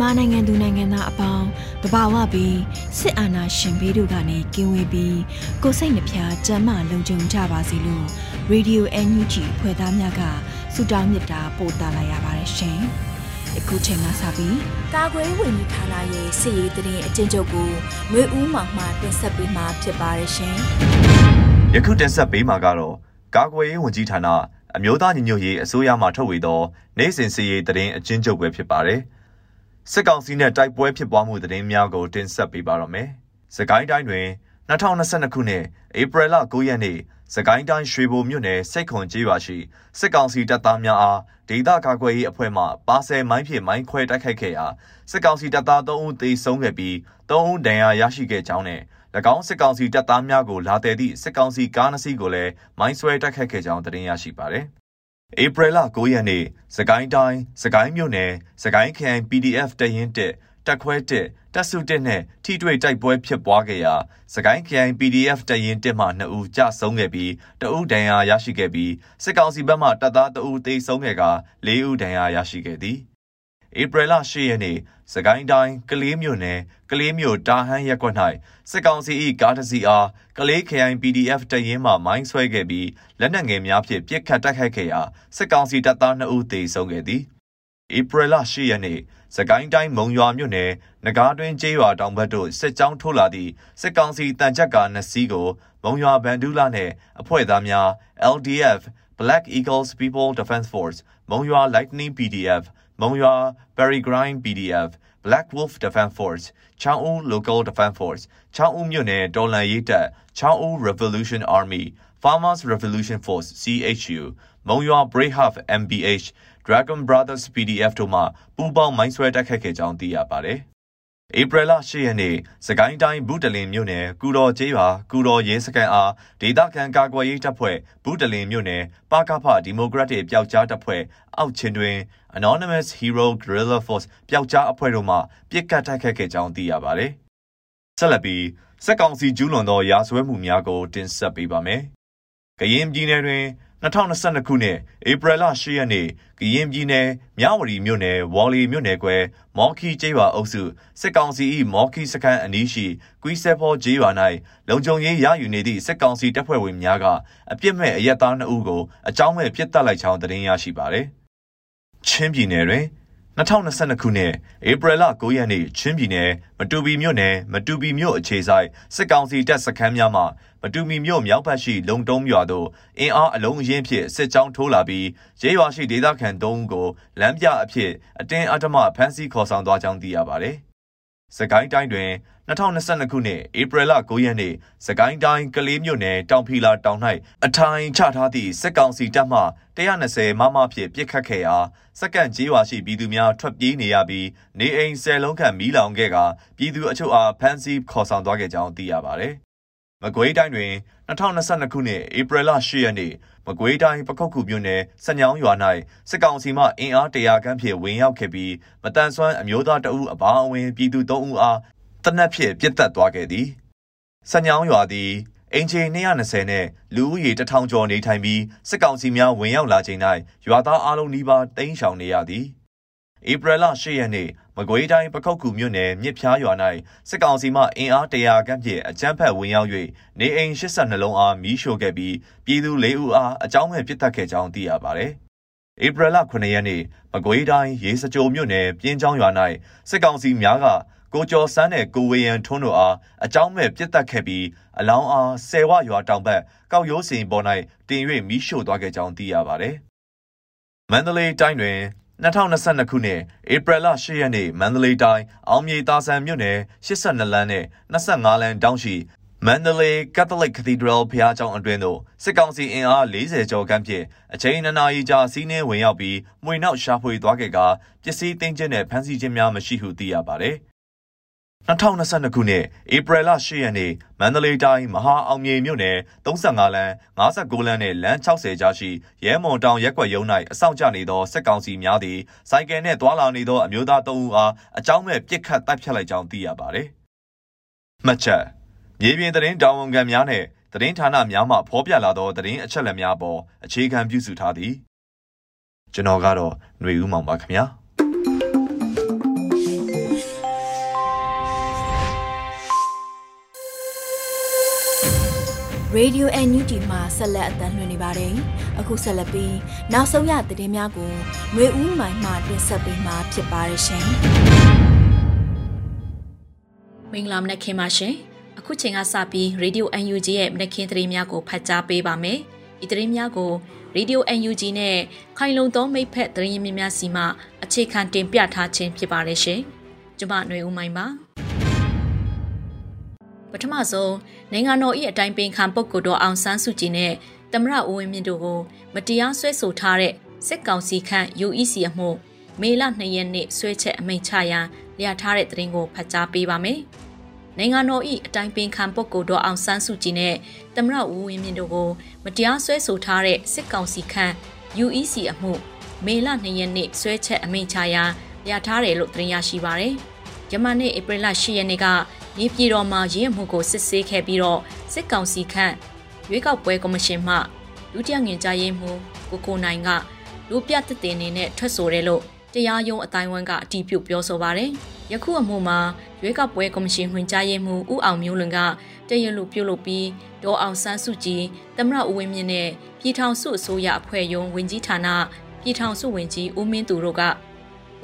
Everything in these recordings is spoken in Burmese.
မြန်မာနိုင်ငံသူနိုင်ငံသားအပေါင်းတဘာဝပြီးစစ်အာဏာရှင်ဘေးတို့ကနေကင်းဝေးပြီးကိုစိတ်နှဖျားစမ်းမလုံခြုံကြပါစေလို့ရေဒီယို NUG ဖွဲ့သားများကဆုတောင်းမေတ္တာပို့သလာရပါတယ်ရှင်။အခုချိန်ကစပြီးကာကွယ်ဝင်ကြီးဌာနရဲ့စစ်ရေးတရင်အကျဉ်းချုပ်ကိုမျိုးဦးမှမှတင်ဆက်ပေးမှာဖြစ်ပါတယ်ရှင်။ယခုတင်ဆက်ပေးမှာကတော့ကာကွယ်ရေးဝန်ကြီးဌာနအမျိုးသားညီညွတ်ရေးအစိုးရမှထုတ်ဝေသောနိုင်စဉ်စစ်ရေးတရင်အကျဉ်းချုပ်ပဲဖြစ်ပါတယ်။ စစ်ကောင်စီနဲ့တိုက်ပွဲဖြစ်ပွားမှုသတင်းများကိုတင်ဆက်ပေးပါတော့မယ်။စကိုင်းတိုင်းတွင်2022ခုနှစ်ဧပြီလ9ရက်နေ့စကိုင်းတိုင်းရွှေဘိုမြို့နယ်စိတ်ခွန်ကျေးရွာရှိစစ်ကောင်စီတပ်သားများအားဒေသကာကွယ်ရေးအဖွဲ့မှပါဆယ်မိုင်းဖြင့်မိုင်းခွဲတိုက်ခိုက်ခဲ့ရာစစ်ကောင်စီတပ်သား3ဦးသေဆုံးခဲ့ပြီး3ဦးဒဏ်ရာရရှိခဲ့ကြောင်းနဲ့၎င်းစစ်ကောင်စီတပ်သားများကိုလာတဲ့သည့်စစ်ကောင်စီကားနှစ်စီးကိုလည်းမိုင်းဆွဲတိုက်ခိုက်ခဲ့ကြောင်းသတင်းရရှိပါသည်။ ဧပြီလ9ရက်နေ့စကိုင်းတိုင်းစကိုင်းမြို့နယ်စကိုင်းခရိုင် PDF တရင်တက်တက်ခွဲတက်တက်စုတက်နဲ့ထိတွေ့တိုက်ပွဲဖြစ်ပွားခဲ့ရာစကိုင်းခရိုင် PDF တရင်တက်မှ2ဦးကြဆုံးခဲ့ပြီးတဦးဒဏ်ရာရရှိခဲ့ပြီးစစ်ကောင်စီဘက်မှတပ်သား2ဦးသေဆုံးခဲ့က4ဦးဒဏ်ရာရရှိခဲ့သည် ဧပြီလ10ရက်နေ့စကိုင်းတိုင်းကလေးမြို့နယ်ကလေးမြို့တာဟန်းရပ်ကွက်၌စစ်ကောင်စီ၏ကားတစ်စီးအားကလေးခရိုင် PDF တရင်မှမိုင်းဆွဲခဲ့ပြီးလက်နက်ငယ်များဖြင့်ပစ်ခတ်တိုက်ခိုက်ခဲ့ရာစစ်ကောင်စီတပ်သား2ဦးသေဆုံးခဲ့သည်ဧပြီလ10ရက်နေ့စကိုင်းတိုင်းမုံရွာမြို့နယ်နဂါးတွင်ကျေးရွာတောင်ဘက်သို့စစ်ကြောင်းထိုးလာသည့်စစ်ကောင်စီတန်ချက်ကားနှစ်စီးကိုမုံရွာဗန်ဒူးလာနှင့်အဖွဲ့သားများ LDF Black Eagles People Defense Force မုံရွာ Lightning PDF မုံရွာ Berry Grind PDF Black Wolf Defense Force ချောင်းဦး Local Defense Force ချောင်းဦးမြို့နယ်တော်လှန်ရေးတပ်ချောင်းဦး Revolution Army Farmers Revolution Force CHU မုံရွာ Brave Half MBH Dragon Brothers PDF တို့မှပူးပေါင်းမိုင်းဆွဲတိုက်ခတ်ခဲ့ကြောင်းသိရပါတယ်။ ဧပြီလ10ရက်နေ့စကိုင်းတိုင်းဘူးတလင်မြို့နယ်ကူတော်ကျေးရွာကူတော်ရဲစခန်းအားဒေသခံကာကွယ်ရေးတပ်ဖွဲ့ဘူးတလင်မြို့နယ်ပါကဖဒီမိုကရက်တစ်ပျောက်ကြားတပ်ဖွဲ့အောက်ချင်းတွင် Anonymous Hero Guerrilla Force ပျောက်ကြားအဖွဲ့တို့မှပြစ်ကတ်တိုက်ခတ်ခဲ့ကြောင်းသိရပါတယ်။ဆက်လက်ပြီးစက်ကောင်စီကျူးလွန်သောရာဇဝဲမှုများကိုတင်ဆက်ပေးပါမယ်။ကရင်ပြည်နယ်တွင် 2022ခုနှစ်ဧပြီလ10ရက်နေ့ကရင်ပြည်နယ်မြဝတီမြို့နယ်ဝေါ်လီမြို့နယ်ကွယ်မော်ခီကျေးရွာအုပ်စုစစ်ကောင်စီ၏မော်ခီစခန်းအနီးရှိကွီဆဲဖောကျေးရွာ၌လုံခြုံရေးရယူနေသည့်စစ်ကောင်စီတပ်ဖွဲ့ဝင်များကအပြစ်မဲ့အရက်သား2ဦးကိုအကြောင်းမဲ့ပြစ်တက်လိုက်ကြောင်းသတင်းရရှိပါသည်။ချင်းပြည်နယ်တွင် 2022ခုနှစ်ဧပြီလ9ရက်နေ့ချင်းပြည်နယ်မတူပီမြို့နယ်မတူပီမြို့အခြေဆိုင်စစ်ကောင်စီတပ်စခန်းများမှမတူပီမြို့မြောက်ဘက်ရှိလုံတုံးရွာသို့အင်အားအလုံးအရင်းဖြင့်စစ်ကြောင်းထိုးလာပြီးရဲရွာရှိဒေသခံ၃ဦးကိုလမ်းပြအဖြစ်အတင်းအဓမ္မဖမ်းဆီးခေါ်ဆောင်သွားကြောင်းသိရပါသည်။စကိုင်းတိုင်းတွင် 2022ခုနှစ်ဧပြီလ9ရက်နေ့စကိုင်းတိုင်းကလေးမြို့နယ်တောင်ဖီလာတောင်၌အထိုင်ချထားသည့်စစ်ကောင်စီတပ်မှ120မမဖြင့်ပစ်ခတ်ခဲ့ရာစက္ကန့်ကြီးဝါရှိပြည်သူများထွက်ပြေးနေရပြီးနေအိမ်ဆယ်လုံးခန့်မီးလောင်ခဲ့ကပြည်သူအချို့အားဖမ်းဆီးခေါ်ဆောင်သွားခဲ့ကြောင်းသိရပါဗျ။မကွေးတိုင်းတွင်2022ခုနှစ်ဧပြီလ10ရက်နေ့မကွေးတိုင်းပခုတ်ကူမြို့နယ်စညောင်းရွာ၌စစ်ကောင်စီမှအင်အားတရာခန့်ဖြင့်ဝင်ရောက်ခဲ့ပြီးမတန်ဆွမ်းအမျိုးသားတအုပ်အပါအဝင်ပြည်သူ3ဦးအား တနက်ဖြင့်ပြစ်တက်သွားခဲ့သည်။စညောင်းရွာသည်အင်ဂျီ220နဲ့လူဦးရေ1000ကျော်နေထိုင်ပြီးစစ်ကောင်စီများဝင်ရောက်လာချိန်၌ရွာသားအလုံးနီးပါးတိမ်းရှောင်နေရသည်။ဧပြီလ10ရက်နေ့မကွေးတိုင်းပခုတ်ကူမြို့နယ်မြစ်ဖျားရွာ၌စစ်ကောင်စီမှအင်အားတရာခန့်ဖြင့်အကြမ်းဖက်ဝင်ရောက်၍နေအိမ်82လုံးအားမီးရှို့ခဲ့ပြီးပြည်သူ၄ဦးအားအကြောင်းမဲ့ပစ်တက်ခဲ့ကြောင်းသိရပါသည်။ဧပြီလ9ရက်နေ့မကွေးတိုင်းရေစကြိုမြို့နယ်ပြင်းချောင်းရွာ၌စစ်ကောင်စီများက ကိုကျော်စန်းနဲ့ကိုဝေယံထွန်းတို့အားအကြောင်းမဲ့ပြစ်တက်ခဲ့ပြီးအလောင်းအားဆယ်ဝရွာတောင်ဘက်ကောက်ရိုးစင်ပေါ်၌တင်၍မီးရှို့သွားခဲ့ကြောင်းသိရပါသည်။မန္တလေးတိုင်းတွင်2022ခုနှစ်ဧပြီလ10ရက်နေ့မန္တလေးတိုင်းအောင်မြေတာဆန်မြို့နယ်82လမ်းနဲ့25လမ်းတောင်းရှိမန္တလေး Catholic Cathedral ဘုရားကျောင်းအတွင်းသို့စစ်ကောင်စီအင်အား40ကျော်ခန့်ဖြင့်အချိန်2နာရီကြာစီးနှင်းဝင်ရောက်ပြီးမှွေနောက်ရှာဖွေသွားခဲ့ကပစ္စည်းသိမ်းခြင်းနဲ့ဖမ်းဆီးခြင်းများမရှိဟုသိရပါသည်။ 2022ခုနှစ်ဧပြီလ10ရက်နေ့မန္တလေးတိုင်းမဟာအောင်မြေမြို့နယ်35လမ်း59လမ်းနဲ့လမ်း60ကြားရှိရဲမွန်တောင်ရက်ွက်ရုံး၌အဆောင်ကျနေသောစစ်ကောင်စီများသည်စိုက်ကယ်နှင့်သွာလာနေသောအမျိုးသား3ဦးအားအကြောင်းမဲ့ပစ်ခတ်တိုက်ဖြတ်လိုက်ကြောင်းသိရပါသည်။မှတ်ချက်မြေပြင်သတင်းတာဝန်ခံများနှင့်သတင်းဌာနများမှဖော်ပြလာသောသတင်းအချက်အလက်များပေါ်အခြေခံပြုစုထားသည်။ကျွန်တော်ကတော့ຫນွေဦးမောင်ပါခင်ဗျာ။ Radio NUG မှာဆက်လက်အသံလွှင့်နေပါတယ်။အခုဆက်လက်ပြီးနောက်ဆုံးရသတင်းများကိုຫນွေဦးမိုင်မှတင်ဆက်ပေးမှာဖြစ်ပါတယ်ရှင်။မင်္ဂလာမနက်ခင်းပါရှင်။အခုချိန်ကစပြီး Radio NUG ရဲ့မနက်ခင်းသတင်းများကိုဖတ်ကြားပေးပါမယ်။ဒီသတင်းများကို Radio NUG နဲ့ခိုင်လုံသောမိတ်ဖက်သတင်းရင်းများစီမှအခြေခံတင်ပြထားခြင်းဖြစ်ပါတယ်ရှင်။ကျွန်မຫນွေဦးမိုင်ပါ။ ပထမဆုံးနိုင်ငံတော်၏အတိုင်းပင်ခံပုဂ္ဂိုလ်တော်အောင်ဆန်းစုကြည်နဲ့သမရဦးဝင်းမြင့်တို့ကိုမတရားဆွဲဆိုထားတဲ့စစ်ကောင်စီခန့် UEC အမှုမေလ2ရက်နေ့ဆွဲချက်အမိန့်ချရန်လျာထားတဲ့သတင်းကိုဖတ်ကြားပေးပါမယ်။နိုင်ငံတော်၏အတိုင်းပင်ခံပုဂ္ဂိုလ်တော်အောင်ဆန်းစုကြည်နဲ့သမရဦးဝင်းမြင့်တို့ကိုမတရားဆွဲဆိုထားတဲ့စစ်ကောင်စီခန့် UEC အမှုမေလ2ရက်နေ့ဆွဲချက်အမိန့်ချရန်လျာထားတယ်လို့သတင်းရရှိပါရယ်။ ယမန်နေ့ဧပြီလ10ရက်နေ့ကနေပြည်တော်မှာရင်းမှုကိုစစ်ဆေးခဲ့ပြီးတော့စစ်ကောင်စီခန့်ရွေးကောက်ပွဲကော်မရှင်မှဒုတိယငင်ကြားရေးမှူးကိုကိုနိုင်ကလူပြတက်တင်နေနဲ့ထွက်ဆိုတယ်လို့တရားရုံးအတိုင်းဝန်းကအတီးပြုတ်ပြောဆိုပါတယ်။ယခုအမှုမှာရွေးကောက်ပွဲကော်မရှင်ဝင်ကြားရေးမှူးဦးအောင်မျိုးလွင်ကတရလူပြုတ်လုပ်ပြီးဒေါ်အောင်ဆန်းစုကြည်တမရဦးဝင်းမြင့်နဲ့ပြည်ထောင်စုအစိုးရအဖွဲ့ယုံဝင်ကြီးဌာနပြည်ထောင်စုဝင်ကြီးဦးမင်းသူတို့က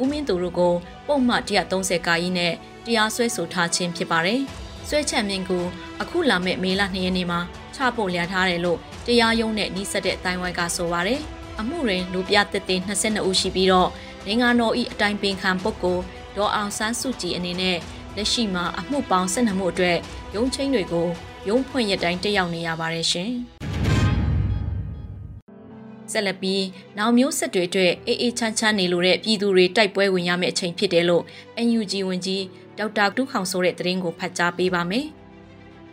ဦးမင်းသူတို့ကိုပုံမှန်130ကာကြီးနဲ့တရားစွဲဆိုထားခြင်းဖြစ်ပါတယ်။စွဲချက်မြင့်ကိုအခုလာမဲ့မေလ2ရက်နေ့မှာချဖို့လျာထားတယ်လို့တရားရုံးနဲ့နှိစက်တဲ့အတိုင်းဝိုင်းကဆိုပါတယ်။အမှုတွင်လူပြသက်သေ22ဦးရှိပြီးတော့နိုင်ငံတော်၏အတိုင်ပင်ခံပုဂ္ဂိုလ်ဒေါ်အောင်ဆန်းစုကြည်အနေနဲ့လက်ရှိမှာအမှုပေါင်း12မှုအတွက်ရုံးချင်းတွေကိုရုံးဖွင့်ရတိုင်းတက်ရောက်နေရပါတယ်ရှင်။ ဆက်လက်ပြီးနောက်မျိုးဆက်တွေအတွက်အေးအေးချမ်းချမ်းနေလို့တဲ့ပြည်သူတွေတိုက်ပွဲဝင်ရမယ့်အချိန်ဖြစ်တယ်လို့ NUG ဝန်ကြီးဒေါက်တာတူးခေါင်ဆိုတဲ့သတင်းကိုဖတ်ကြားပေးပါမယ်။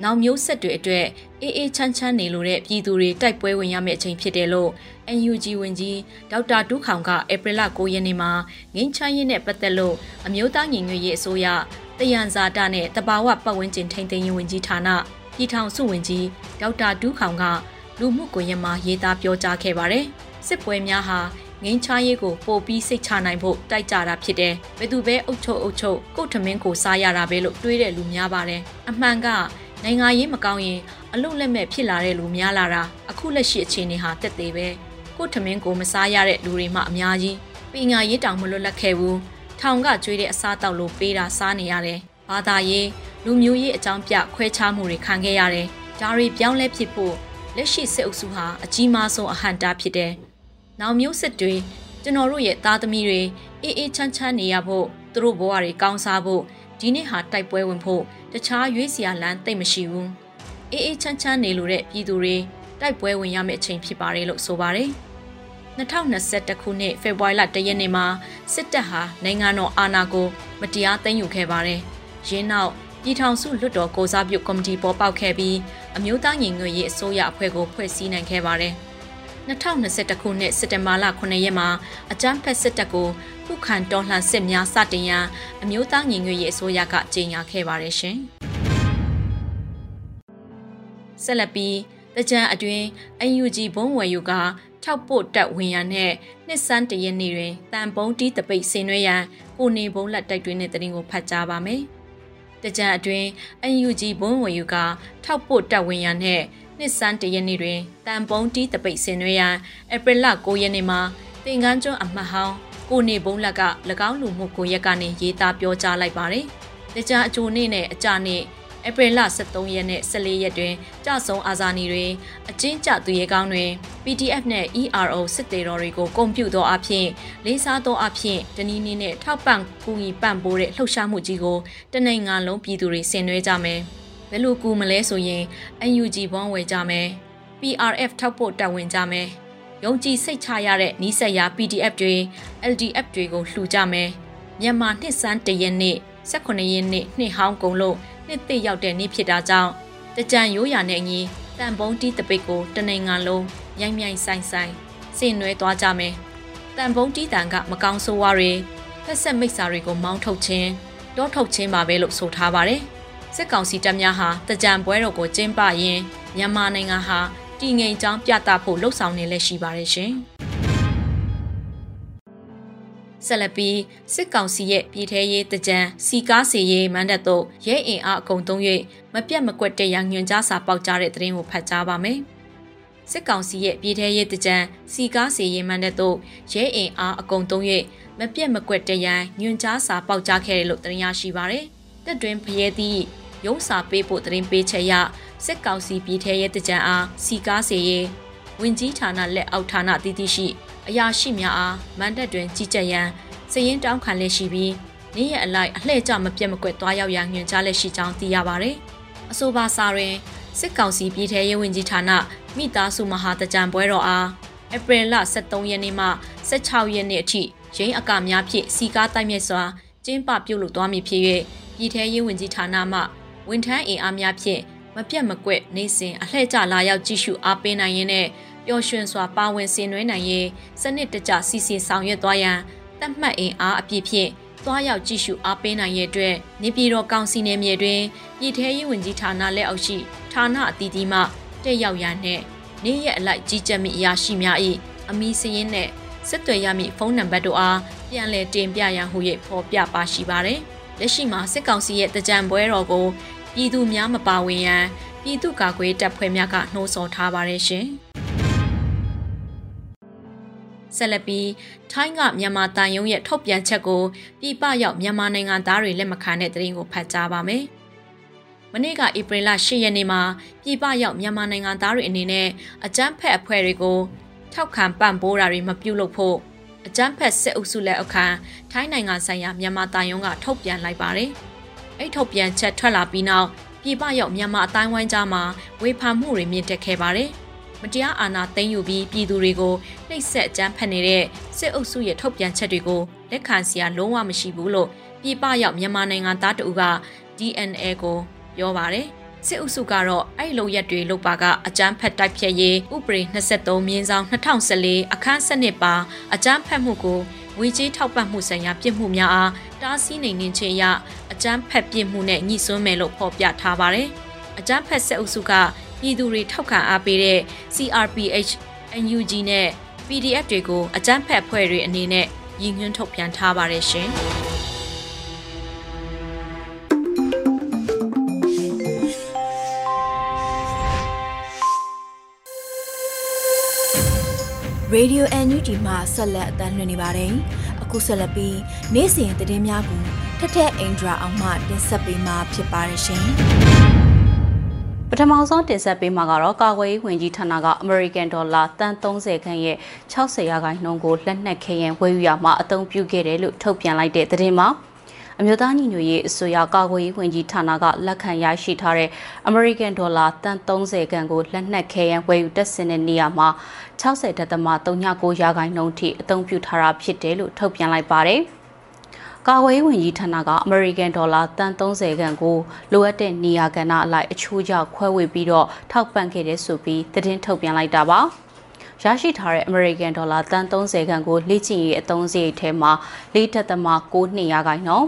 နောက်မျိုးဆက်တွေအတွက်အေးအေးချမ်းချမ်းနေလို့တဲ့ပြည်သူတွေတိုက်ပွဲဝင်ရမယ့်အချိန်ဖြစ်တယ်လို့ NUG ဝန်ကြီးဒေါက်တာတူးခေါင်ကဧပြီလ9ရက်နေ့မှာငင်းချမ်းရေးနဲ့ပတ်သက်လို့အမျိုးသားညီညွတ်ရေးအစိုးရတယံဇာတာနဲ့တဘာဝပတ်ဝန်းကျင်ထိန်းသိမ်းရေးဝန်ကြီးဌာနပြည်ထောင်စုဝန်ကြီးဒေါက်တာတူးခေါင်က လူမှုကွန်ရက်မှာရေးသားပြောကြားခဲ့ပါတယ်။စစ်ပွဲများဟာငင်းချရေးကိုပို့ပြီးစိတ်ချနိုင်ဖို့တိုက်ကြတာဖြစ်တယ်။ဘယ်သူပဲအုပ်ချုပ်အုပ်ချုပ်ကိုထမင်းကိုစားရတာပဲလို့တွေးတဲ့လူများပါတယ်။အမှန်ကနိုင်ငံရေးမကောင်းရင်အလုတ်လက်မဲ့ဖြစ်လာတဲ့လူများလာတာအခုလက်ရှိအခြေအနေဟာတက်သေးပဲ။ကိုထမင်းကိုမစားရတဲ့လူတွေမှအများကြီးပညာရေးတောင်မလွတ်လပ်ခဲ့ဘူး။ထောင်ကကျွေးတဲ့အစားတောက်လို့ပေးတာစားနေရတယ်။ဘာသာရေးလူမျိုးရေးအကြောင်းပြခွဲခြားမှုတွေခံခဲ့ရတယ်။ဒါတွေပြောင်းလဲဖြစ်ဖို့ လက်ရှိစစ်အုပ်စုဟာအကြီးမားဆုံးအဟန့်တားဖြစ်တယ်။နောင်မျိုးစစ်တွေကျွန်တော်တို့ရဲ့သားသမီးတွေအေးအေးချမ်းချမ်းနေရဖို့သူတို့ဘဝတွေကောင်းစားဖို့ဒီနေ့ဟာတိုက်ပွဲဝင်ဖို့တခြားရွေးစရာလမ်းသိမ့်မရှိဘူးအေးအေးချမ်းချမ်းနေလို့တဲ့ပြည်သူတွေတိုက်ပွဲဝင်ရမယ့်အချိန်ဖြစ်ပါတယ်လို့ဆိုပါတယ်2021ခုနှစ်ဖေဖော်ဝါရီလ1ရက်နေ့မှာစစ်တပ်ဟာနိုင်ငံတော်အာဏာကိုမတရားသိမ်းယူခဲ့ပါတယ်။ရင်းနောက်ပြည်ထောင်စုလွှတ်တော်ကိုစားပြုကော်မတီပေါ်ပေါက်ခဲ့ပြီး အမျိုးသားညီညွတ်ရေးအစိုးရအဖွဲ့ကိုဖွဲ့စည်းနိုင်ခဲ့ပါတယ်။2021ခုနှစ်စက်တင်ဘာလ9ရက်မှာအကြမ်းဖက်စစ်တပ်ကိုခုခံတော်လှန်စစ်များစတင်ရန်အမျိုးသားညီညွတ်ရေးအစိုးရကကြေညာခဲ့ပါတယ်ရှင်။ဆက်လက်ပြီးတကြံအတွင်း UNG ဘုံဝယ်ယူကထောက်ပို့တက်ဝင်ရန်နဲ့နှစ်စန်းတရက်နေ့တွင်တန်ပုံးတီးတပိတ်ဆင်နွှဲရန်ကိုနေဘုံလက်တိုက်တွင်းတဲ့တင်ကိုဖတ်ကြားပါမယ်။ တကြံအတွင်း UNG ဘုံဝေယူကထောက်ပို့တက်ဝင်ရန်နဲ့နှစ်စန်းတရက်နေ့တွင်တန်ပုံးတီးတပိတ်ဆင်နွှဲရန်ဧပြီလ9ရက်နေ့မှာတင်ကန်းကျွန်းအမှတ်ဟောင်းကိုနေဘုံလက်က၎င်းလူမှုကွန်ရက်ကနေရေးသားပြောကြားလိုက်ပါတယ်။တကြံအကျိုးနေ့နဲ့အကြနေ့ ဧပြီလ23ရက်နဲ့14ရက်တွင်ကြဆုံအာဇာနည်တွေအကျဉ်းကျသူရဲကောင်းတွေ PDF နဲ့ ERO စစ်တေတော်တွေကိုဂုဏ်ပြုသောအဖြစ်လေးစားသောအဖြစ်တနည်းနည်းနဲ့ထောက်ပံ့ကူညီပံ့ပိုးတဲ့လှုပ်ရှားမှုကြီးကိုတနိုင်ငံလုံးပြည်သူတွေဆင်နွှဲကြမယ်။ဘယ်လိုကူမလဲဆိုရင် UNG ဘွန်းဝယ်ကြမယ်။ PRF ထောက်ဖို့တက်ဝင်ကြမယ်။ယုံကြည်စိတ်ချရတဲ့နီးစပ်ရာ PDF တွေ LDF တွေကိုလှူကြမယ်။မြန်မာနှစ်စန်းတရက်နေ့18ရက်နေ့နှစ်ဟောင်းကုန်လို့ နှစ်သိရောက်တဲ့နေ့ဖြစ်တာကြောင့်တကြံရိုးရာနဲ့အညီတန်ပုံးတီးတပိတ်ကိုတနိုင်ငံလုံးရိုင်းမြိုင်ဆိုင်ဆိုင်ဆင်နွှဲသွားကြမယ်။တန်ပုံးတီးတန်ကမကောင်းဆိုးဝါးတွေဖက်ဆက်မိတ်စာတွေကိုမောင်းထုတ်ခြင်းတောထုတ်ခြင်းပါပဲလို့ဆိုထားပါတယ်။စစ်ကောင်စီတပ်များဟာတကြံပွဲတော်ကိုကျင်းပရင်းမြန်မာနိုင်ငံဟာတည်ငြိမ်ကြောင်းပြသဖို့လှုံ့ဆော်နေလက်ရှိပါတယ်ရှင်။ ဆက်လက်ပြီးစစ်ကောင်စီရဲ့ပြည်ထရေးတကြံစီကားစီရေးမန္တတို့ရဲအင်အားအကုန်သုံး၍မပြတ်မကွက်တဲ့ရညွန်ကြားစာပေါက်ကြားတဲ့သတင်းကိုဖတ်ကြားပါမယ်။စစ်ကောင်စီရဲ့ပြည်ထရေးတကြံစီကားစီရေးမန္တတို့ရဲအင်အားအကုန်သုံး၍မပြတ်မကွက်တဲ့ရညွန်ကြားစာပေါက်ကြားခဲ့တယ်လို့သတင်းရရှိပါရယ်။တက်တွင်ဖရဲသည့်ရုံးစာပေးဖို့သတင်းပေးချက်ရစစ်ကောင်စီပြည်ထရေးတကြံအားစီကားစီရေးဝင်ကြီးဌာနလက်အောက်ဌာနတည်တည်ရှိ အရာရှိများအားမန်တပ်တွင်ကြီးကြပ်ရန်စည်ရင်တောင်းခံလက်ရှိပြီးနေ့ရက်အလိုက်အလှည့်ကျမပြတ်မကွက်သွားရောက်ရန်ညွှန်ကြားလက်ရှိကြောင်းသိရပါဗျ။အဆိုပါစာတွင်စစ်ကောင်စီပြည်ထရေးဝန်ကြီးဌာနမိသားစုမဟာတကြံပွဲတော်အားဧပြီလ23ရက်နေ့မှ16ရက်နေ့အထိရင်းအကများဖြင့်စီကားတိုက်မြစ်စွာကျင်းပပြုလုပ်သွားမည်ဖြစ်၍ပြည်ထရေးဝန်ကြီးဌာနမှဝန်ထမ်းအင်အားများဖြင့်မပြတ်မကွက်နေစဉ်အလှည့်ကျလာရောက်ကြည့်ရှုအားပေးနိုင်ရင်းနဲ့ ပျော်ရွှင်စွာပါဝင်ဆင်နွှဲနိုင်ရေးစနစ်တကျစီစဉ်ဆောင်ရွက်သွားရန်တတ်မှတ်အင်အားအပြည့်ဖြင့်သွားရောက်ကြည့်ရှုအားပေးနိုင်ရတဲ့အတွက်နေပြည်တော်ကောင်စီနယ်မြေတွင်ပြည်ထရေးဝန်ကြီးဌာနလက်အောက်ရှိဌာနအသီးသီးမှတက်ရောက်ရန်နှင့်နေ့ရက်အလိုက်ကြီးကြပ်မိအရာရှိများ၏အမည်စရင်းနှင့်ဆက်သွယ်ရမည့်ဖုန်းနံပါတ်တို့အားပြန်လည်တင်ပြရန်ဟူ၍ဖော်ပြပါရှိပါသည်။လက်ရှိမှာစစ်ကောင်စီရဲ့တကြံပွဲတော်ကိုပြည်သူများမပါဝင်ရန်ပြည်သူ့ကာကွယ်တပ်ဖွဲ့များကနှိုးဆော်ထားပါတယ်ရှင်။ ဆက်လက်ပြီးထိုင်းကမြန်မာတန်ယုံရဲ့ထုတ်ပြန်ချက်ကိုပြည်ပရောက်မြန်မာနိုင်ငံသားတွေလက်မခံတဲ့သတင်းကိုဖတ်ကြားပါမယ်။မနေ့ကဧပြီလ10ရက်နေ့မှာပြည်ပရောက်မြန်မာနိုင်ငံသားတွေအနေနဲ့အကြမ်းဖက်အဖွဲ့တွေကိုထောက်ခံပံ့ပိုးတာတွေမပြုလုပ်ဖို့အကြမ်းဖက်စစ်အုပ်စုလက်အောက်ခံထိုင်းနိုင်ငံဆိုင်ရာမြန်မာတန်ယုံကထုတ်ပြန်လိုက်ပါတယ်။အဲ့ထုတ်ပြန်ချက်ထွက်လာပြီးနောက်ပြည်ပရောက်မြန်မာအတိုင်းဝိုင်းကြားမှာဝေဖန်မှုတွေမြင့်တက်ခဲ့ပါတယ်။ မတရားအာဏာသိမ်းယူပြီးပြည်သူတွေကိုနှိပ်စက်ကြမ်းဖက်နေတဲ့စစ်အုပ်စုရဲ့ထုတ်ပြန်ချက်တွေကိုလက်ခံစရာလုံးဝမရှိဘူးလို့ပြည်ပရောက်မြန်မာနိုင်ငံသားတဦးက DNA ကိုပြောပါတယ်စစ်အုပ်စုကတော့အဲ့လိုရက်တွေလုပ်ပါကအကြမ်းဖက်တိုက်ဖျက်ရေးဥပဒေ23မြင်းဆောင်2014အခန်း7ပါအကြမ်းဖက်မှုကိုဝေကြီးထောက်ပံ့မှုဆိုင်ရာပြစ်မှုများအားတားဆီးနိုင်နေခြင်းအရအကြမ်းဖက်ပြစ်မှုနဲ့ညှိစွန်းမယ်လို့ဖော်ပြထားပါတယ်။အကြမ်းဖက်စစ်အုပ်စုက ပြည်သူတွေထောက်ခံအားပေးတဲ့ CRPH NUG နဲ့ PDF တွေကိုအကြမ်းဖက်ဖွဲ့တွေအနေနဲ့ရည်ညွှန်းထုတ်ပြန်ထားပါတယ်ရှင်။ Radio NUG မှာဆက်လက်အသံလွှင့်နေပါတယ်။အခုဆက်လက်ပြီးနေ့စဉ်သတင်းများကိုထက်ထက်အင်ဒရာအောင်မှတင်ဆက်ပေးမှာဖြစ်ပါတယ်ရှင်။ပ ထမဆုံးတင်ဆက်ပေးမှာကတော့ကာကွယ်ရေးဝန်ကြီးဌာနက American Dollar တန်30ခန့်ရဲ့60ရာခိုင်နှုန်းကိုလက်နက်ခဲယံဝယ်ယူရမှာအသုံးပြုခဲ့တယ်လို့ထုတ်ပြန်လိုက်တဲ့သတင်းမှာအမျိုးသားညီညွတ်ရေးအစိုးရကာကွယ်ရေးဝန်ကြီးဌာနကလက်ခံရရှိထားတဲ့ American Dollar တန်30ခန့်ကိုလက်နက်ခဲယံဝယ်ယူတက်ဆင်တဲ့နေရာမှာ60.39ရာခိုင်နှုန်းထိအသုံးပြုထားတာဖြစ်တယ်လို့ထုတ်ပြန်လိုက်ပါတယ်။ ကာဝေးဝန်ကြီးဌာနကအမေရိကန်ဒေါ်လာတန်30ခန့်ကိုလိုအပ်တဲ့နေရာကဏ္ဍအလိုက်အချိုးကျခွဲဝေပြီးတော့ထောက်ပံ့ခဲ့တဲ့ဆိုပြီးသတင်းထုတ်ပြန်လိုက်တာပါရရှိထားတဲ့ American Dollar တန်30ခန့်ကိုလေ့ကျင့်ရေးအသုံးစရိတ်ထဲမှာ၄ .6 နှစ်ရာခိုင်နှုန်း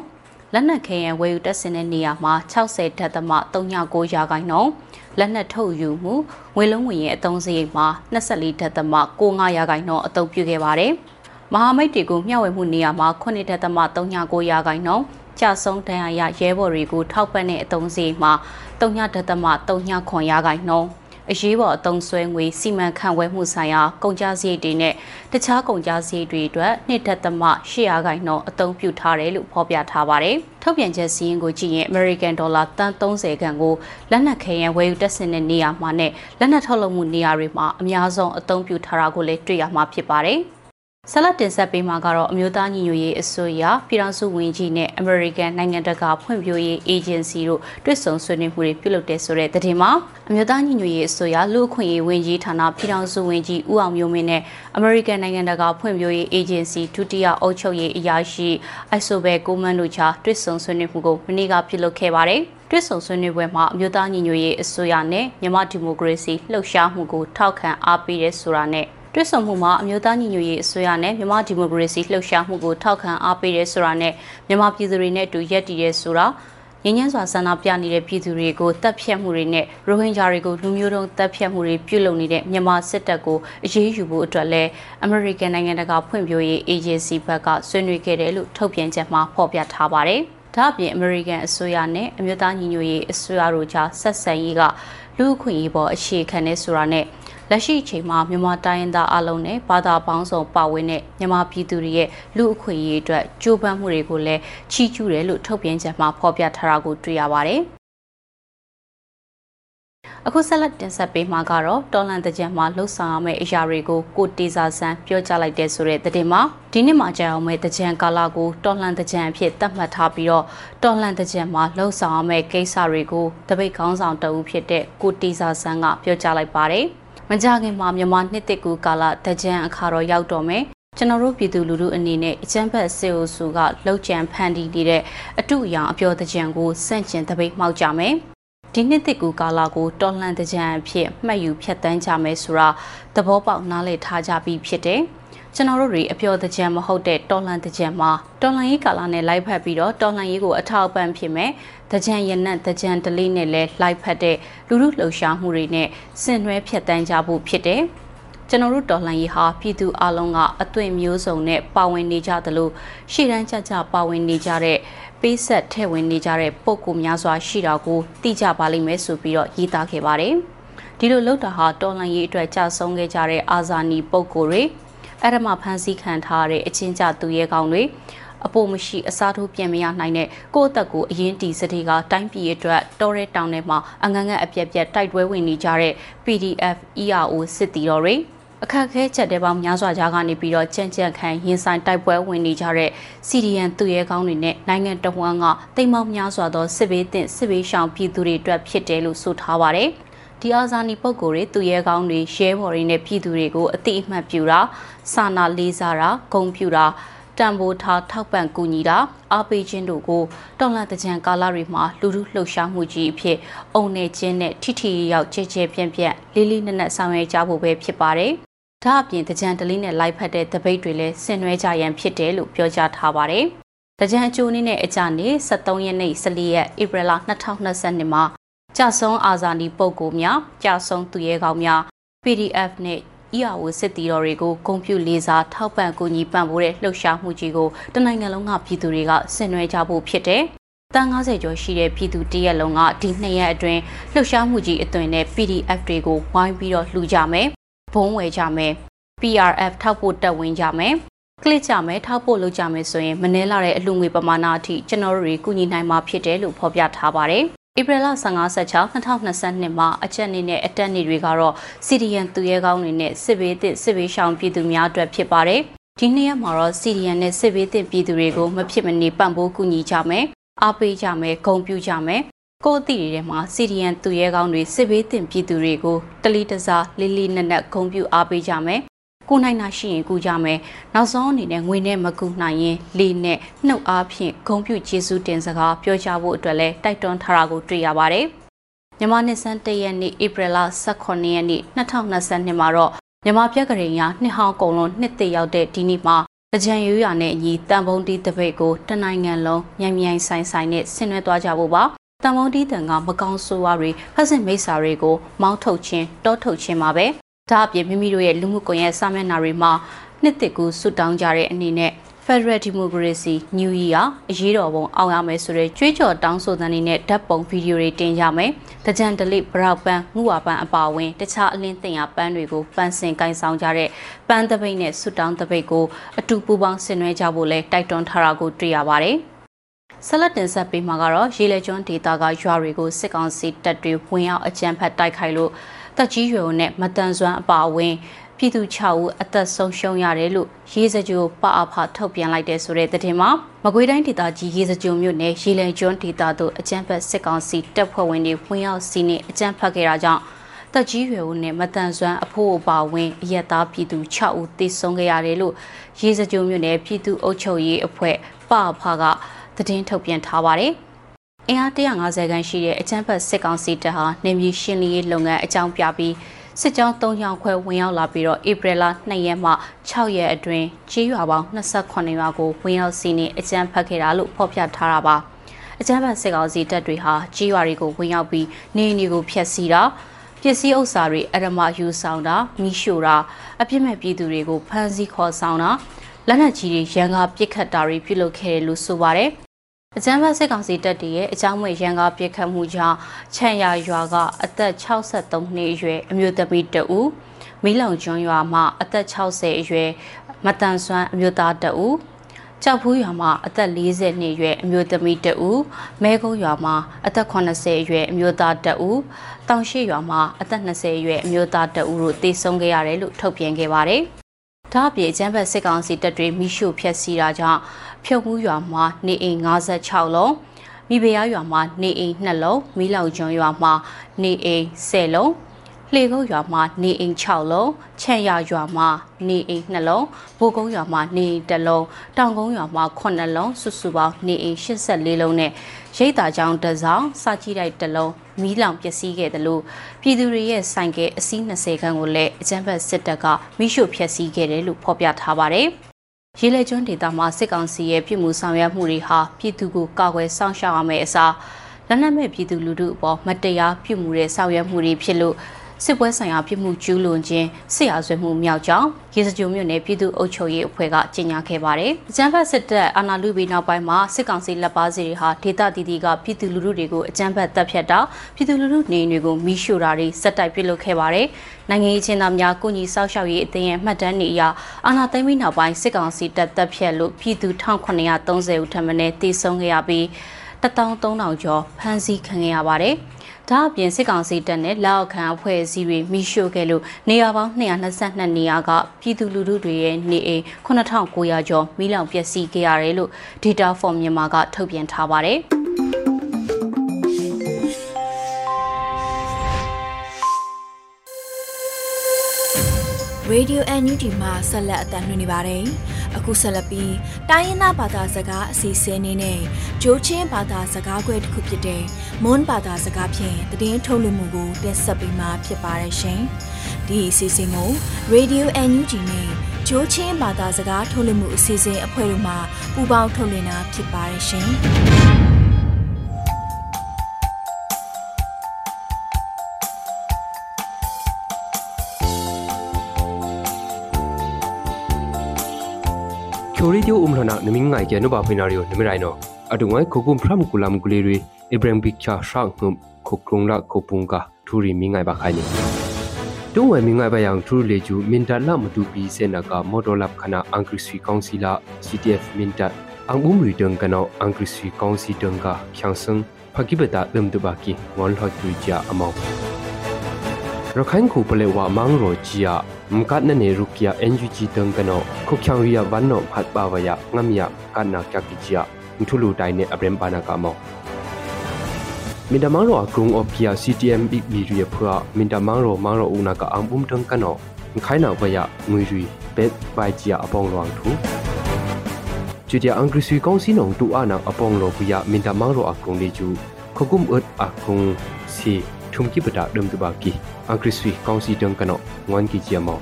လက်နက်ခဲယံဝယ်ယူတက်ဆင်တဲ့နေရာမှာ60ဒသမ39ရာခိုင်နှုန်းလက်နက်ထုတ်ယူမှုငွေလုံးငွေရဲ့အသုံးစရိတ်မှာ24ဒသမ95ရာခိုင်နှုန်းအသုံးပြုခဲ့ပါတယ်။ မဟာမိတ်တွေကိုမျှဝေမှုနေရာမှာ9ဒသမ39ရာခိုင်နှုန်းကြဆုံးတန်ရာရရဲဘော်တွေကိုထောက်ပံ့တဲ့အသုံးစရိတ်မှာ3ဒသမ39ခွန်ရာခိုင်နှုန်းအရေးပေါ်အသုံးဆွဲငွေစီမံခန့်ဝဲမှုဆိုင်ရာကုန်ကျစရိတ်တွေနဲ့တခြားကုန်ကျစရိတ်တွေအတွက်နှစ်သက်သမ800ခိုင်နှုန်းအသုံးပြုထားတယ်လို့ဖော်ပြထားပါတယ်။ထုတ်ပြန်ချက်စီးရင်ကိုကြည့်ရင် American Dollar တန်30ခန့်ကိုလက်နက်ခဲယံဝယ်ယူတက်ဆင်တဲ့နေရာမှာနဲ့လက်နက်ထုတ်လုပ်မှုနေရာတွေမှာအများဆုံးအသုံးပြုထားတာကိုလည်းတွေ့ရမှာဖြစ်ပါတယ်။ ဆက်လက်တင်ဆက်ပေးမှာကတော့အမျိုးသားညီညွတ်ရေးအစိုးရပြည်ထောင်စုဝန်ကြီးနဲ့ American နိုင်ငံတကာဖွံ့ဖြိုးရေး Agency တို့တွေ့ဆုံဆွေးနွေးမှုတွေပြုလုပ်တဲ့ဆိုတဲ့သတင်းမှာအမျိုးသားညီညွတ်ရေးအစိုးရလူ့အခွင့်အရေးဝန်ကြီးဌာနပြည်ထောင်စုဝန်ကြီးဦးအောင်မျိုးမင်းနဲ့ American နိုင်ငံတကာဖွံ့ဖြိုးရေး Agency ဒုတိယအုပ်ချုပ်ရေးအရာရှိ Isobel Coleman တို့ကြားတွေ့ဆုံဆွေးနွေးမှုကိုမနေ့ကပြုလုပ်ခဲ့ပါတယ်။တွစ်ဆုံဆွေးနွေးပွဲမှာအမျိုးသားညီညွတ်ရေးအစိုးရနဲ့မြန်မာဒီမိုကရေစီလှုပ်ရှားမှုကိုထောက်ခံအားပေးတဲ့ဆိုတာနဲ့ တွစ်ဆုံမှုမှာအမျိုးသားညီညွတ်ရေးအစိုးရနဲ့မြန်မာဒီမိုကရေစီလှုပ်ရှားမှုကိုထောက်ခံအားပေးရဲဆိုတာနဲ့မြန်မာပြည်သူတွေနဲ့အတူရက်တည်ရဲဆိုတာငញ្ញမ်းစွာဆန္ဒပြနေတဲ့ပြည်သူတွေကိုတပ်ဖြတ်မှုတွေနဲ့ရိုဟင်ဂျာတွေကိုလူမျိုးတုံးတပ်ဖြတ်မှုတွေပြုလုပ်နေတဲ့မြန်မာစစ်တပ်ကိုအရေးယူဖို့အတွက်လဲအမေရိကန်နိုင်ငံတကာဖွံ့ဖြိုးရေးအေဂျင်စီဘက်ကဆွေးနွေးခဲ့တယ်လို့ထုတ်ပြန်ချက်မှာဖော်ပြထားပါတယ်။ဒါ့အပြင်အမေရိကန်အစိုးရနဲ့အမျိုးသားညီညွတ်ရေးအစိုးရတို့ကြားဆက်ဆံရေးကလူ့အခွင့်အရေးပေါ်အခြေခံနေဆိုတာနဲ့ လက်ရှိအချိန်မှာမြန်မာတိုင်းရင်းသားအလုံးနဲ့ဘာသာပေါင်းစုံပါဝင်တဲ့မြန်မာပြည်သူတွေရဲ့လူအခွင့်အရေးအတွက်ကြိုးပမ်းမှုတွေကိုလည်းချီးကျူးတယ်လို့ထုတ်ပြန်ချက်မှာဖော်ပြထားတာကိုတွေ့ရပါတယ်။အခုဆက်လက်တင်ဆက်ပေးမှာကတော့တော်လန်တကြံမှာလှုပ်ဆောင်ရမယ့်အရာတွေကိုကိုတေစာဆန်းပြောကြားလိုက်တဲ့ဆိုတဲ့သတင်းမှာဒီနှစ်မှာကြာအောင်မဲ့တကြံကာလကိုတော်လန်တကြံအဖြစ်သတ်မှတ်ထားပြီးတော့တော်လန်တကြံမှာလှုပ်ဆောင်ရမယ့်ကိစ္စတွေကိုတပိတ်ခေါင်းဆောင်တအုပ်ဖြစ်တဲ့ကိုတေစာဆန်းကပြောကြားလိုက်ပါတယ်။ မကြခင်မှာမြန်မာနှစ်တစ်ကူကာလတကြံအခါတော့ရောက်တော့မယ်ကျွန်တော်တို့ပြည်သူလူထုအနေနဲ့အကျန်းဖက်စေအိုစုကလှုပ်ကြံဖန်တီးနေတဲ့အတုအယောင်အပြောတကြံကိုစန့်ကျင်တပိတ်မှောက်ကြမယ်ဒီနှစ်တစ်ကူကာလကိုတော်လှန်တကြံအဖြစ်မှတ်ယူဖြတ်တန်းကြမယ်ဆိုတာသဘောပေါက်နားလည်ထားကြပြီးဖြစ်တယ်။ကျွန်တော်တို့တွေအပျော်တကြံမဟုတ်တဲ့တော်လန်တကြံမှာတော်လန်ရေးကာလနဲ့လိုက်ဖက်ပြီးတော့တော်လန်ရေးကိုအထောက်ပံ့ဖြစ်မယ် တကြံရနံ့တကြံတလေးနဲ့လည်းလိုက်ဖက်တဲ့လူလူလှုပ်ရှားမှုတွေနဲ့ဆင်နွှဲဖြတ်တန်းကြဖို့ဖြစ်တယ်ကျွန်တော်တို့တော်လှန်ရေးဟာပြည်သူအလုံးကအသွင်မျိုးစုံနဲ့ပါဝင်နေကြသလိုရှေ့တန်းကြကြပါဝင်နေကြတဲ့ပေးဆက်ထဲ့ဝင်နေကြတဲ့ပုံကူများစွာရှိတာကိုသိကြပါလိမ့်မယ်ဆိုပြီးတော့ရေးသားခဲ့ပါတယ်ဒီလိုလောက်တာဟာတော်လှန်ရေးအတွက်ကြာဆုံးခဲ့ကြတဲ့အာဇာနည်ပုံကူတွေအဲ့ဒါမှဖမ်းဆီးခံထားရတဲ့အချင်းကြသူရဲကောင်းတွေ အပိုမရှိအစားထိုးပြန်မရနိုင်တဲ့ကိုယ့်အသက်ကိုအရင်တီစတိကတိုင်းပြည်အတွက်တော်ရဲတောင်ထဲမှာအငငတ်အပြက်ပြက်တိုက်ပွဲဝင်နေကြတဲ့ PDF ERO စစ်တီတော်တွေအခက်ခဲချက်တဲ့ပေါင်းများစွာကြားကနေပြီးတော့ကြံ့ကြံ့ခံရင်ဆိုင်တိုက်ပွဲဝင်နေကြတဲ့ CDN သူရဲကောင်းတွေနဲ့နိုင်ငံတော်ဝန်ကတိမ်မောက်များစွာသောစစ်ဘေးတင်စစ်ဘေးရှောင်ပြည်သူတွေအတွက်ဖြစ်တယ်လို့ဆိုထားပါတယ်။ဒီအာဇာနည်ပုံကိုယ်တွေသူရဲကောင်းတွေရဲဘော်တွေနဲ့ပြည်သူတွေကိုအတိအမှတ်ပြုတာစာနာလေးစားတာဂုဏ်ပြုတာ တံပိုးထားထောက်ပံ့ကူညီတာအားပေးခြင်းတို့ကိုတော်လန်တကြံကာလတွေမှာလူလူလှုပ်ရှားမှုကြီးအဖြစ်အုံနေခြင်းနဲ့ထိထိရောက်ကြဲကြဲပြန့်ပြန့်လေးလေးနက်နက်ဆောင်ရွက်ကြဖို့ပဲဖြစ်ပါတယ်။ဒါအပြင်တကြံတလေးနဲ့လိုက်ဖက်တဲ့တပိတ်တွေလည်းဆင်နွှဲကြရန်ဖြစ်တယ်လို့ပြောကြားထားပါတယ်။တကြံအကျိုးနည်းနဲ့အကြနေ73ရက်နေ့14ရက်ဧပြီလ2022မှာကြဆုံအာဇာနည်ပုဂ္ဂိုလ်များကြဆုံသူရဲကောင်းများ PDF နဲ့ EAO စစ်တီတော်တွေကိုဂုဏ်ပြုလေးစားထောက်ပံ့ကူညီပံ့ပိုးတဲ့လှုပ်ရှားမှုကြီးကိုတနိုင်ငံလုံးကပြည်သူတွေကဆင်နွှဲကြဖို့ဖြစ်တယ်။တန်90ကျော်ရှိတဲ့ပြည်သူတရက်လုံးကဒီနှစ်ရက်အတွင်းလှုပ်ရှားမှုကြီးအသွင်နဲ့ PDF တွေကိုဝိုင်းပြီးတော့လှူကြမယ်။ဘုံဝယ်ကြမယ်။ PRF ထောက်ဖို့တက်ဝင်ကြမယ်။ကလစ်ကြမယ်ထောက်ဖို့လုပ်ကြမယ်ဆိုရင်မနှဲလာတဲ့အလှငွေပမာဏအထိကျွန်တော်တို့တွေကူညီနိုင်မှာဖြစ်တယ်လို့ဖော်ပြထားပါတယ်။ ဧပြီလ15-16 2022မှာအချက်အနေနဲ့အတက်နေတွေကတော့စီဒီယန်သူရဲကောင်းတွေနဲ့စစ်ဘေးသစ်စစ်ဘေးရှောင်ပြည်သူများအတွက်ဖြစ်ပါတယ်။ဒီနေ့ရက်မှာတော့စီဒီယန်နဲ့စစ်ဘေးသစ်ပြည်သူတွေကိုမဖြစ်မနေပံ့ပိုးကူညီကြမယ်။အားပေးကြမယ်၊ဂုဏ်ပြုကြမယ်။ကိုယ်အသည့်တွေထဲမှာစီဒီယန်သူရဲကောင်းတွေစစ်ဘေးသစ်ပြည်သူတွေကိုတလီတစားလေးလေးနက်နက်ဂုဏ်ပြုအားပေးကြမယ် ကိုနိုင်တာရှိရင်ကူကြမယ်နောက်ဆုံးအနေနဲ့ငွေနဲ့မကူနိုင်ရင်လေနဲ့နှုတ်အားဖြင့်ဂုံပြုကျေးဇူးတင်စကားပြောကြဖို့အတွက်လည်းတိုက်တွန်းထားတာကိုတွေ့ရပါတယ်မြန်မာနှစ်ဆန်းတရက်နေ့ဧပြီလ18ရက်နေ့2022မှာတော့မြန်မာပြက်ကလေးရနှစ်ဟောင်းကုံလုံးနှစ်သိရောက်တဲ့ဒီနေ့မှာတကြံရိုးရနဲ့အညီတန်ပုံးတီးတပိတ်ကိုတနိုင်ငံလုံးမြိုင်မြိုင်ဆိုင်ဆိုင်နဲ့ဆင်နွှဲသွားကြဖို့ပါတန်ပုံးတီးတန်ကမကောင်းဆိုးဝါးတွေဖက်စစ်မိတ်ဆာတွေကိုမောင်းထုတ်ခြင်းတောထုတ်ခြင်းပါပဲ ဒါအပြင်မိမိတို့ရဲ့လူမှုကွန်ရက်စာမျက်နှာတွေမှာနှစ်တစ်ကူဆွတောင်းကြတဲ့အနေနဲ့ Federal Democracy New Year အရေးတော်ပုံအောင်ရမယ်ဆိုတဲ့ကြွေးကြော်တောင်းဆိုတဲ့အနေနဲ့ဓာတ်ပုံဗီဒီယိုတွေတင်ကြမယ်။တကြံဒလိဘရောက်ပန်းငူဝါပန်းအပါအဝင်တခြားအလင်းတင်ရပန်းတွေကိုပန်းစင်ကင်ဆောင်ကြတဲ့ပန်းတပိတ်နဲ့ဆွတောင်းတပိတ်ကိုအတူပူပေါင်းဆင်နွှဲကြဖို့လဲတိုက်တွန်းထားတာကိုတွေ့ရပါတယ်။ဆက်လက်တင်ဆက်ပေးမှာကတော့ရေလေကျွန်းဒေတာကရွာတွေကိုစစ်ကောင်စီတပ်တွေဝင်ရောက်အကြမ်းဖက်တိုက်ခိုက်လို့ တက်ကြီးရွယ်နဲ့မတန်ဆွမ်းအပါအဝင်ပြည်သူ6ဦးအသက်ဆုံးရှုံးရတယ်လို့ရေးစကြိုပအဖထုတ်ပြန်လိုက်တဲ့ဆိုတဲ့သတင်းမှာမကွေးတိုင်းဒေသကြီးရေးစကြိုမြို့နယ်ရေလံကျွန်းဒေသသို့အကြမ်းဖက်စစ်ကောင်စီတပ်ဖွဲ့ဝင်တွေဝင်ရောက်စီးနှင့်အကြမ်းဖက်ခဲ့တာကြောင့်တက်ကြီးရွယ်ဦးနဲ့မတန်ဆွမ်းအဖို့အပါဝင်အရက်သားပြည်သူ6ဦးသေဆုံးခဲ့ရတယ်လို့ရေးစကြိုမြို့နယ်ပြည်သူ့အုပ်ချုပ်ရေးအဖွဲ့ပအဖကသတင်းထုတ်ပြန်ထားပါတယ် အင်အား150ခန်းရှိတဲ့အကြမ်းဖက်စစ်ကောင်စီတပ်ဟာနေမြေရှင်းလင်းရေးလုပ်ငန်းအကြောင်းပြပြီးစစ်ကြောင်း၃ရောင်ခွဲဝင်ရောက်လာပြီးတော့ဧပြီလ2ရက်မှ6ရက်အတွင်းကြေးရွာပေါင်း28ရွာကိုဝင်ရောက်စီးနေအကြမ်းဖက်ခဲ့တာလို့ဖော်ပြထားတာပါအကြမ်းဖက်စစ်ကောင်စီတပ်တွေဟာကြေးရွာတွေကိုဝင်ရောက်ပြီးနေအိမ်တွေကိုဖျက်ဆီးတာပစ္စည်းဥစ္စာတွေအရမယူဆောင်တာမိရှို့တာအပြစ်မဲ့ပြည်သူတွေကိုဖမ်းဆီးခေါ်ဆောင်တာလက်နက်ကြီးတွေရန်ကားပစ်ခတ်တာတွေပြုလုပ်ခဲ့တယ်လို့ဆိုပါတယ် အကြမ်းဖက်စစ်ကောင်စီတပ်တွေရဲ့အကြောင်းမဲ့ရန်ကားပြစ်ခတ်မှုကြောင့်ချန်ရရွာကအသက်63နှစ်အရွယ်အမျိုးသမီးတဦးမီးလောင်ကျွန်းရွာမှာအသက်60အရွယ်မတန်ဆွမ်းအမျိုးသားတဦးကြောက်ဖူးရွာမှာအသက်40နှစ်အရွယ်အမျိုးသမီးတဦးမဲကုန်းရွာမှာအသက်80အရွယ်အမျိုးသားတဦးတောင်ရှိရွာမှာအသက်20အရွယ်အမျိုးသားတဦးတို့တေဆုံးခဲ့ရတယ်လို့ထုတ်ပြန်ခဲ့ပါတယ်။ဒါ့အပြင်ကျန်းဖက်စစ်ကောင်စီတပ်တွေမိရှုဖျက်ဆီးတာကြောင့် ဖြုတ်မှုရွာမှာနေအိမ်56လုံးမိဖုရားရွာမှာနေအိမ်2လုံးမိလောက်ကျွန်းရွာမှာနေအိမ်10လုံးလှေကုန်းရွာမှာနေအိမ်6လုံးချဲ့ရရွာမှာနေအိမ်2လုံးဘိုးကုန်းရွာမှာနေအိမ်1လုံးတောင်ကုန်းရွာမှာ9လုံးစုစုပေါင်းနေအိမ်84လုံးနဲ့ရိတ်တာကြောင်တစောင်းစာကြည့်တိုက်1လုံးမီးလောင်ပျက်စီးခဲ့တယ်လို့ပြည်သူတွေရဲ့ဆိုင်ကဲအစီး20ခန်းကိုလည်းအကြမ်းဖက်စစ်တပ်ကမိရှို့ဖျက်ဆီးခဲ့တယ်လို့ဖော်ပြထားပါတယ်။ ရေလက်ကျွန်းဒေသမှာစစ်ကောင်စီရဲ့ပြည်မှုဆောင်ရွက်မှုတွေဟာပြည်သူကိုကာကွယ်စောင့်ရှောက်ရမယ့်အစားလက်နက်မဲ့ပြည်သူလူထုအပေါ်မတရားပြုမှုတဲ့ဆောင်ရွက်မှုတွေဖြစ်လို့ စစ်ပွဲဆိုင်ရာပြစ်မှုကျူးလွန်ခြင်းစစ်ရာဇဝတ်မှုမြောက်ကြောင်းရေစကြိုမြို့နယ်ပြည်သူ့အုပ်ချုပ်ရေးအဖွဲ့ကကြေညာခဲ့ပါတယ်။အကြမ်းဖက်စစ်တပ်အာဏာလုပြီးနောက်ပိုင်းမှာစစ်ကောင်စီလက်ပါစီတွေဟာဒေသတည်တည်ကပြည်သူလူထုတွေကိုအကြမ်းဖက်တပ်ဖြတ်တာပြည်သူလူထုနေအိမ်တွေကိုမိရှို့တာတွေစက်တိုက်ပြုလုပ်ခဲ့ပါတယ်။နိုင်ငံရေးချင်းသားများကုညီဆောက်ရှောက်ရေးအသင်းရဲ့မှတ်တမ်းတွေအရအာဏာသိမ်းပြီးနောက်ပိုင်းစစ်ကောင်စီတပ်တပ်ဖြတ်လို့ပြည်သူ1930ဦးထပ်မံတည်ဆုံခဲ့ရပြီး 13000ကျော်ဖမ်းဆီးခံခဲ့ရပါတယ်။ဒါအပြင်စစ်ကောင်စီတပ်နဲ့လက်အောက်ခံအဖွဲ့အစည်းတွေမိရှို့ခဲ့လို့နေရာပေါင်း222နေရာကပြည်သူလူထုတွေရဲ့နေအိမ်9900ကျော်မိလောင်ပျက်စီးခဲ့ရတယ်လို့ Data for Myanmar ကထုတ်ပြန်ထားပါတယ်။ Radio NUG မှာဆက်လက်အသံလွှင့်နေပါတယ်။ အခုဆက်လက်ပြီးတိုင်းရင်းသားဘာသာစကားအစီအစဉ်နေနဲ့ဂျိုးချင်းဘာသာစကားခွဲတစ်ခုဖြစ်တဲ့မွန်းဘာသာစကားဖြင့်တည်င်းထုတ်လွှင့်မှုကိုတင်ဆက်ပေးမှာဖြစ်ပါတယ်ရှင်။ဒီအစီအစဉ်ကို Radio NUG နဲ့ဂျိုးချင်းဘာသာစကားထုတ်လွှင့်မှုအစီအစဉ်အဖွဲ့တို့မှပူးပေါင်းထုတ်လွှင့်တာဖြစ်ပါတယ်ရှင်။ ချိုရီဒီယိုအုံလနာနမင်းငိုင်ကျနဘဖိနာရီယိုနမရိုင်နောအတုငိုင်ခိုကုမ်ဖရမ်ကူလမ်ဂူလီရီအဗရမ်ဘီချာရှောင်းငုံခိုကရုံလာခိုပုန်ကာထူရီမင်းငိုင်ပါခိုင်နီတုံးဝဲမင်းငိုင်ပါယံထူလေကျူမင်တလာမတူပီစေနကမော်ဒလပ်ခနာအန်ကရစီကောင်စီလာ CTF မင်တအန်ဘုံရီတန်ကနောအန်ကရစီကောင်စီတန်ကချန်ဆန်ဖကိပတာဒမ်တဘာကီငွန်ဟော့တူဂျာအမော ရခိုင်ခုပလေဝါမန်းရိုဂျီယာမကတ်နနေရုကီယာ NUG တန်ကနောခုချောင်ရီယာဘန်နောဖတ်ပါဝယငမ်ယကနာကကီဂျီယာမထူလူတိုင်နေအဗရမ်ပါနာကမောမင်ဒမန်ရောအကုံအော့ပီယာ CTM ဘီဘီရီဖွာမင်ဒမန်ရောမန်ရောဦးနာကအမ်ဘုံတန်ကနောခိုင်နာဝယငွေရီဘက်ဘိုင်ဂျီယာအပေါင်းလောင်ထူကျူတီအင်္ဂရိစီကောင်စီနောင်တူအာနာအပေါင်းလောပီယာမင်ဒမန်ရောအကုံလေးကျူခကုမ်အတ်အကုံစီ ထုံကိပတာဒမ်တဘာကီအင်္ဂရိစီကောင်စီတန်ကနောငွမ်ကီဂျီယာမော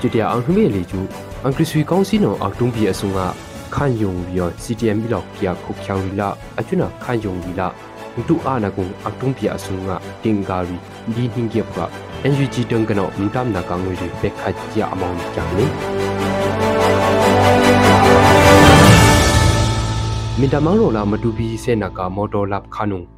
ကျူတီအင်္ဂရိမေလီကျူ ang krisui kongsi no aktung bi asunga khan yung rio ctm bilok pia khokhyang rila achuna khan yung rila tu ana kung aktung pia asunga tingari di hingge pra NUG dong kano mtam na kangwi ri pekha ya among chakni Mintamang ro la matubi se naka motor lap khanung angrisui kongsi le ju motor khet ki bon dum tuwa si bribrika khyang kano tu ne ပခကူမန်ရောင်ကနောအပေါင်လောနာလေကျူမင်တမန်ရောလာမတူပြန့်လာကုံခုံဟုရှာတာရှိုးတူပါစီအမစေနာအော့ကိနီအကျွနာလာမုံလေကျူမင်တ CTF ဂျတီယာဒီယူဖော့စ်တီယာဆောချောက်ထူအန်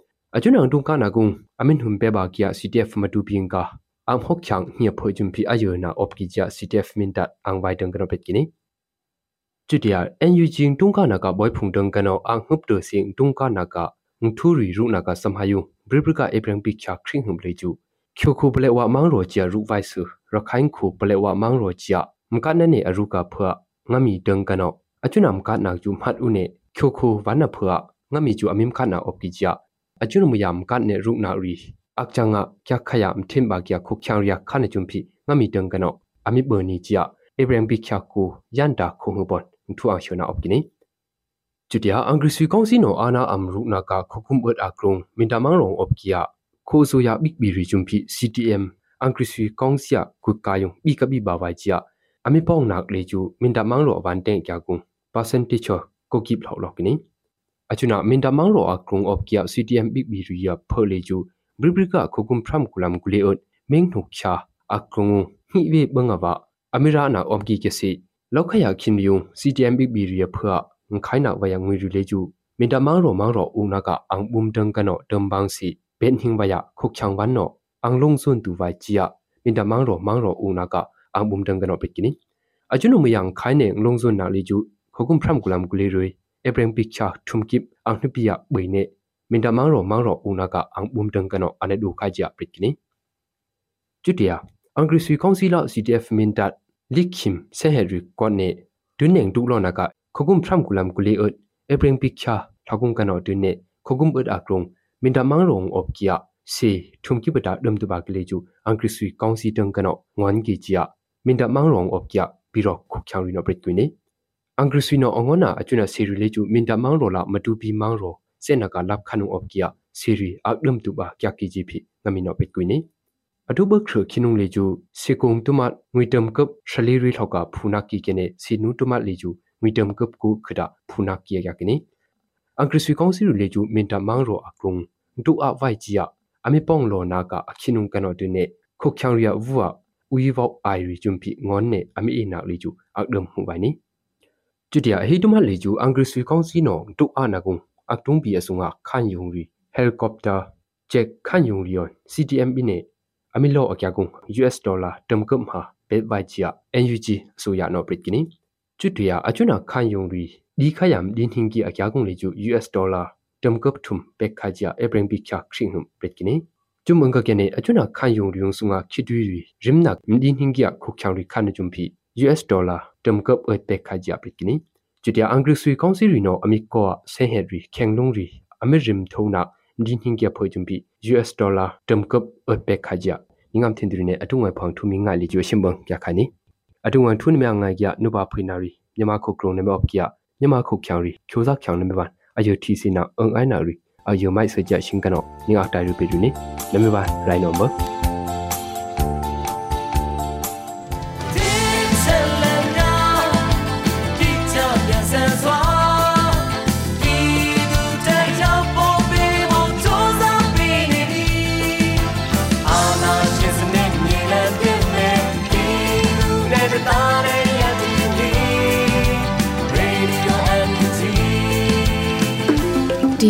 achun ang tung kana kung amin hum pe ba kya CTF matu ping ka ang hok chang hia phoi jum phi ayo na op ki ja CTF min ta ang wai dang kana pet kini chutia NU jing tung kana ka boy phung dang kana ang hup de sing tung kana ka ngthuri ru na ka samhayu bribrika ebrang pi kya khring hum le ju khyo khu ble wa mang ro cha ru vai su rakhain khu ble wa mang ro cha mka na ne aru ka phwa ngami dang kana achun am ka na ju mhat u ne khyo khu wana phwa ngami ju amim kana op ki ja အရုကဖွာငမီတန်ကနောအချွနမ်ကနာကျူမတ်ဥနေချိုခုဝနဖွာငမီကျူအမင်ခနာအော့ပိချာအချွနမယမ်ကနေရုနာရီအကချငါကျခယမ်ထင်ဘာကျခုချန်ရခနကျုံဖိငမီတန်ကနောအမီဘနီချာအေဗရန်ပိချာကူယန်တာခုံဘွန် thu ang shona opkini chutia angrisui kongsi no ana amru na ka khokum ot akrong mintamang rong opkia kho so ya big bi ri chumpi ctm angrisui kongsia ku kayong bi ka bi ba wai chia ami pong nak le chu mintamang ro ban teng kya kung percentage ko kip lo lo kini achuna mintamang ro akrong opkia ctm big bi ri ya phole chu bribrika khokum phram kulam kule ot meng thuk cha akrong hi we bangawa amira na omki ke si လောက်ခရခင်ယုံ CTM Big B ရဖွာခိုင်နာဝယငွေရလေကျူမင်တမောင်ရောမောင်ရောဦးနာကအန်ဘုံတန်ကနောတမ်ဘန်းစီဘန်ဟင်ဝယခုတ်ချောင်ဝန်နောအန်လုံစွန်တူဝိုင်ချီ ယမင်တမောင်ရောမောင်ရောဦးနာကအန်ဘုံတန်ကနောပကိနီအကျွနုမယံခိုင်နေလုံစွန်နာလေကျူခုကုမ်ဖရမ်ကူလမ်ကူလေရွေအပရင်ပိချာထုံကိပအန်နှပိယဘိနေမင်တမောင်ရောမောင်ရောဦးနာကအန်ဘုံတန်ကနောအနေဒူခိုင် ကြပကိနီကျူတယာအင်္ဂရိစီကောင်စီလာ CTF မင်တတ် likhim seheri kone duneng duklona ka khogum phram kulam kuli ut ebreng pikcha thagum kano dunne khogum ut akrong minda mangrong op kia se thumki bata dum tu ba kle ju angri sui kongsi tang kano ngon ki chia minda mangrong op kia biro khukhyang ri no brit kwine angri sui no ongona achuna seri le ju minda mangro la matu bi mangro sena ka lap khanu op kia seri akdum tu ba kya ki ji phi ngami no brit kwine အတုဘခရခိနုံလေကျူစေကုံတမငွေတမ်ကပ်ရှလီရီထောက်ကဖူနာကီကနေစီနုတမလေကျူငွေတမ်ကပ်ကိုခဒဖူနာကီယာကနေအင်္ဂရိစီကောင်စီရလေကျူမ င်တမန်ရောအကရုံဒူအဝိုက်ဂျီယာအမေပောင်လောနာကအခိနုံကနောတနေခုတ်ချောင်ရီယာဝူဝဝီဘောက်အိုင်ရီဂျွန်ပီငွန်နေအမေအနာလေကျူအကဒမ်ဟူပိုင်နီကျူတျာဟီတမလေကျူအင်္ဂရိစီကောင်စီနောဒူအနာကုံအကတုံပီအဆုငါခန်ယုံရီဟယ်ကော်ပတာချက်ခန်ယုံရီယွန် CTM ဘိနေအမီလောအကြကုံ US ဒေါ်လာတမ်ကမ်ဟာဘေဘိုင်ချီယာ NUG အစိုးရနော်ပရစ်ကနီကျွတ်တရအချွနာခန်ယုံရီဒီခယမ်ဒင်းဟင်ကီအကြကုံလေကျူ US ဒေါ်လာတမ်ကပ်ထုမ်ပက်ခါဂျာအဘရင်ဘီချာခရင်ဟမ်ပရစ်ကနီကျွမငကကနေအချွနာခန်ယုံရီယုံဆုငါခိတူရီရင်နက်ဒင်းဟင်ကီခုချောင်ရီခန်ဂျုံဖီ US ဒေါ်လာတမ်ကပ်အပက်ခါဂျာပရစ်ကနီကျွတ်တရအင်္ဂရိဆွေကောင်စီရီနော်အမီကောဆဲဟက်ရီခေငလုံးရီအမေရင်ထုံနာ din hingya phojumbi US dollar tumkup otpek khaja ingam thindrine atungwa phang thumi nga li jo shimbang kya khani atungwa thun mya nga ya nuba phinari nyama khok krong ne mop kya nyama khok khyang ri khyoza khyang ne ban ayo thi sina ang ai na ri ayo mai se ja shin kano ninga tai ru pe ru ni ne me ba rai no mo ဒီကနေ့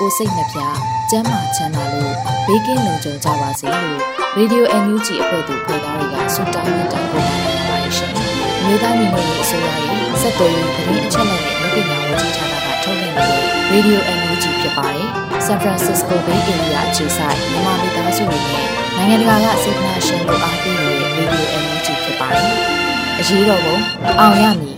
ကိုယ်စိတ်နှပြကျန်းမာချမ်းသာလို့ဘေးကင်းလုံခြုံကြပါစေလို့ Radio NUG အဖွဲ့သူဖွဲ့သားတွေကဆုတောင်းမြတ်တာပို့တာနေပါတယ်ရှင်။မြေသားညီမတွေအစိုးရရဲ့စက်တော်ရင်သတင်းအချက်အလက်တွေလူပညာဝန်ကြီးဌာနကထုတ်လွှင့်နေတဲ့ Radio NUG ဖြစ်ပါတယ်။ San Francisco Bay Area အခြေစိုက်မြန်မာမိသားစုတွေနဲ့နိုင်ငံတကာကစေတနာရှင်တို့အားပေးနေတဲ့ Radio NUG ဖြစ်ပါတယ်။အရေးတော်ပုံအောင်ရမည်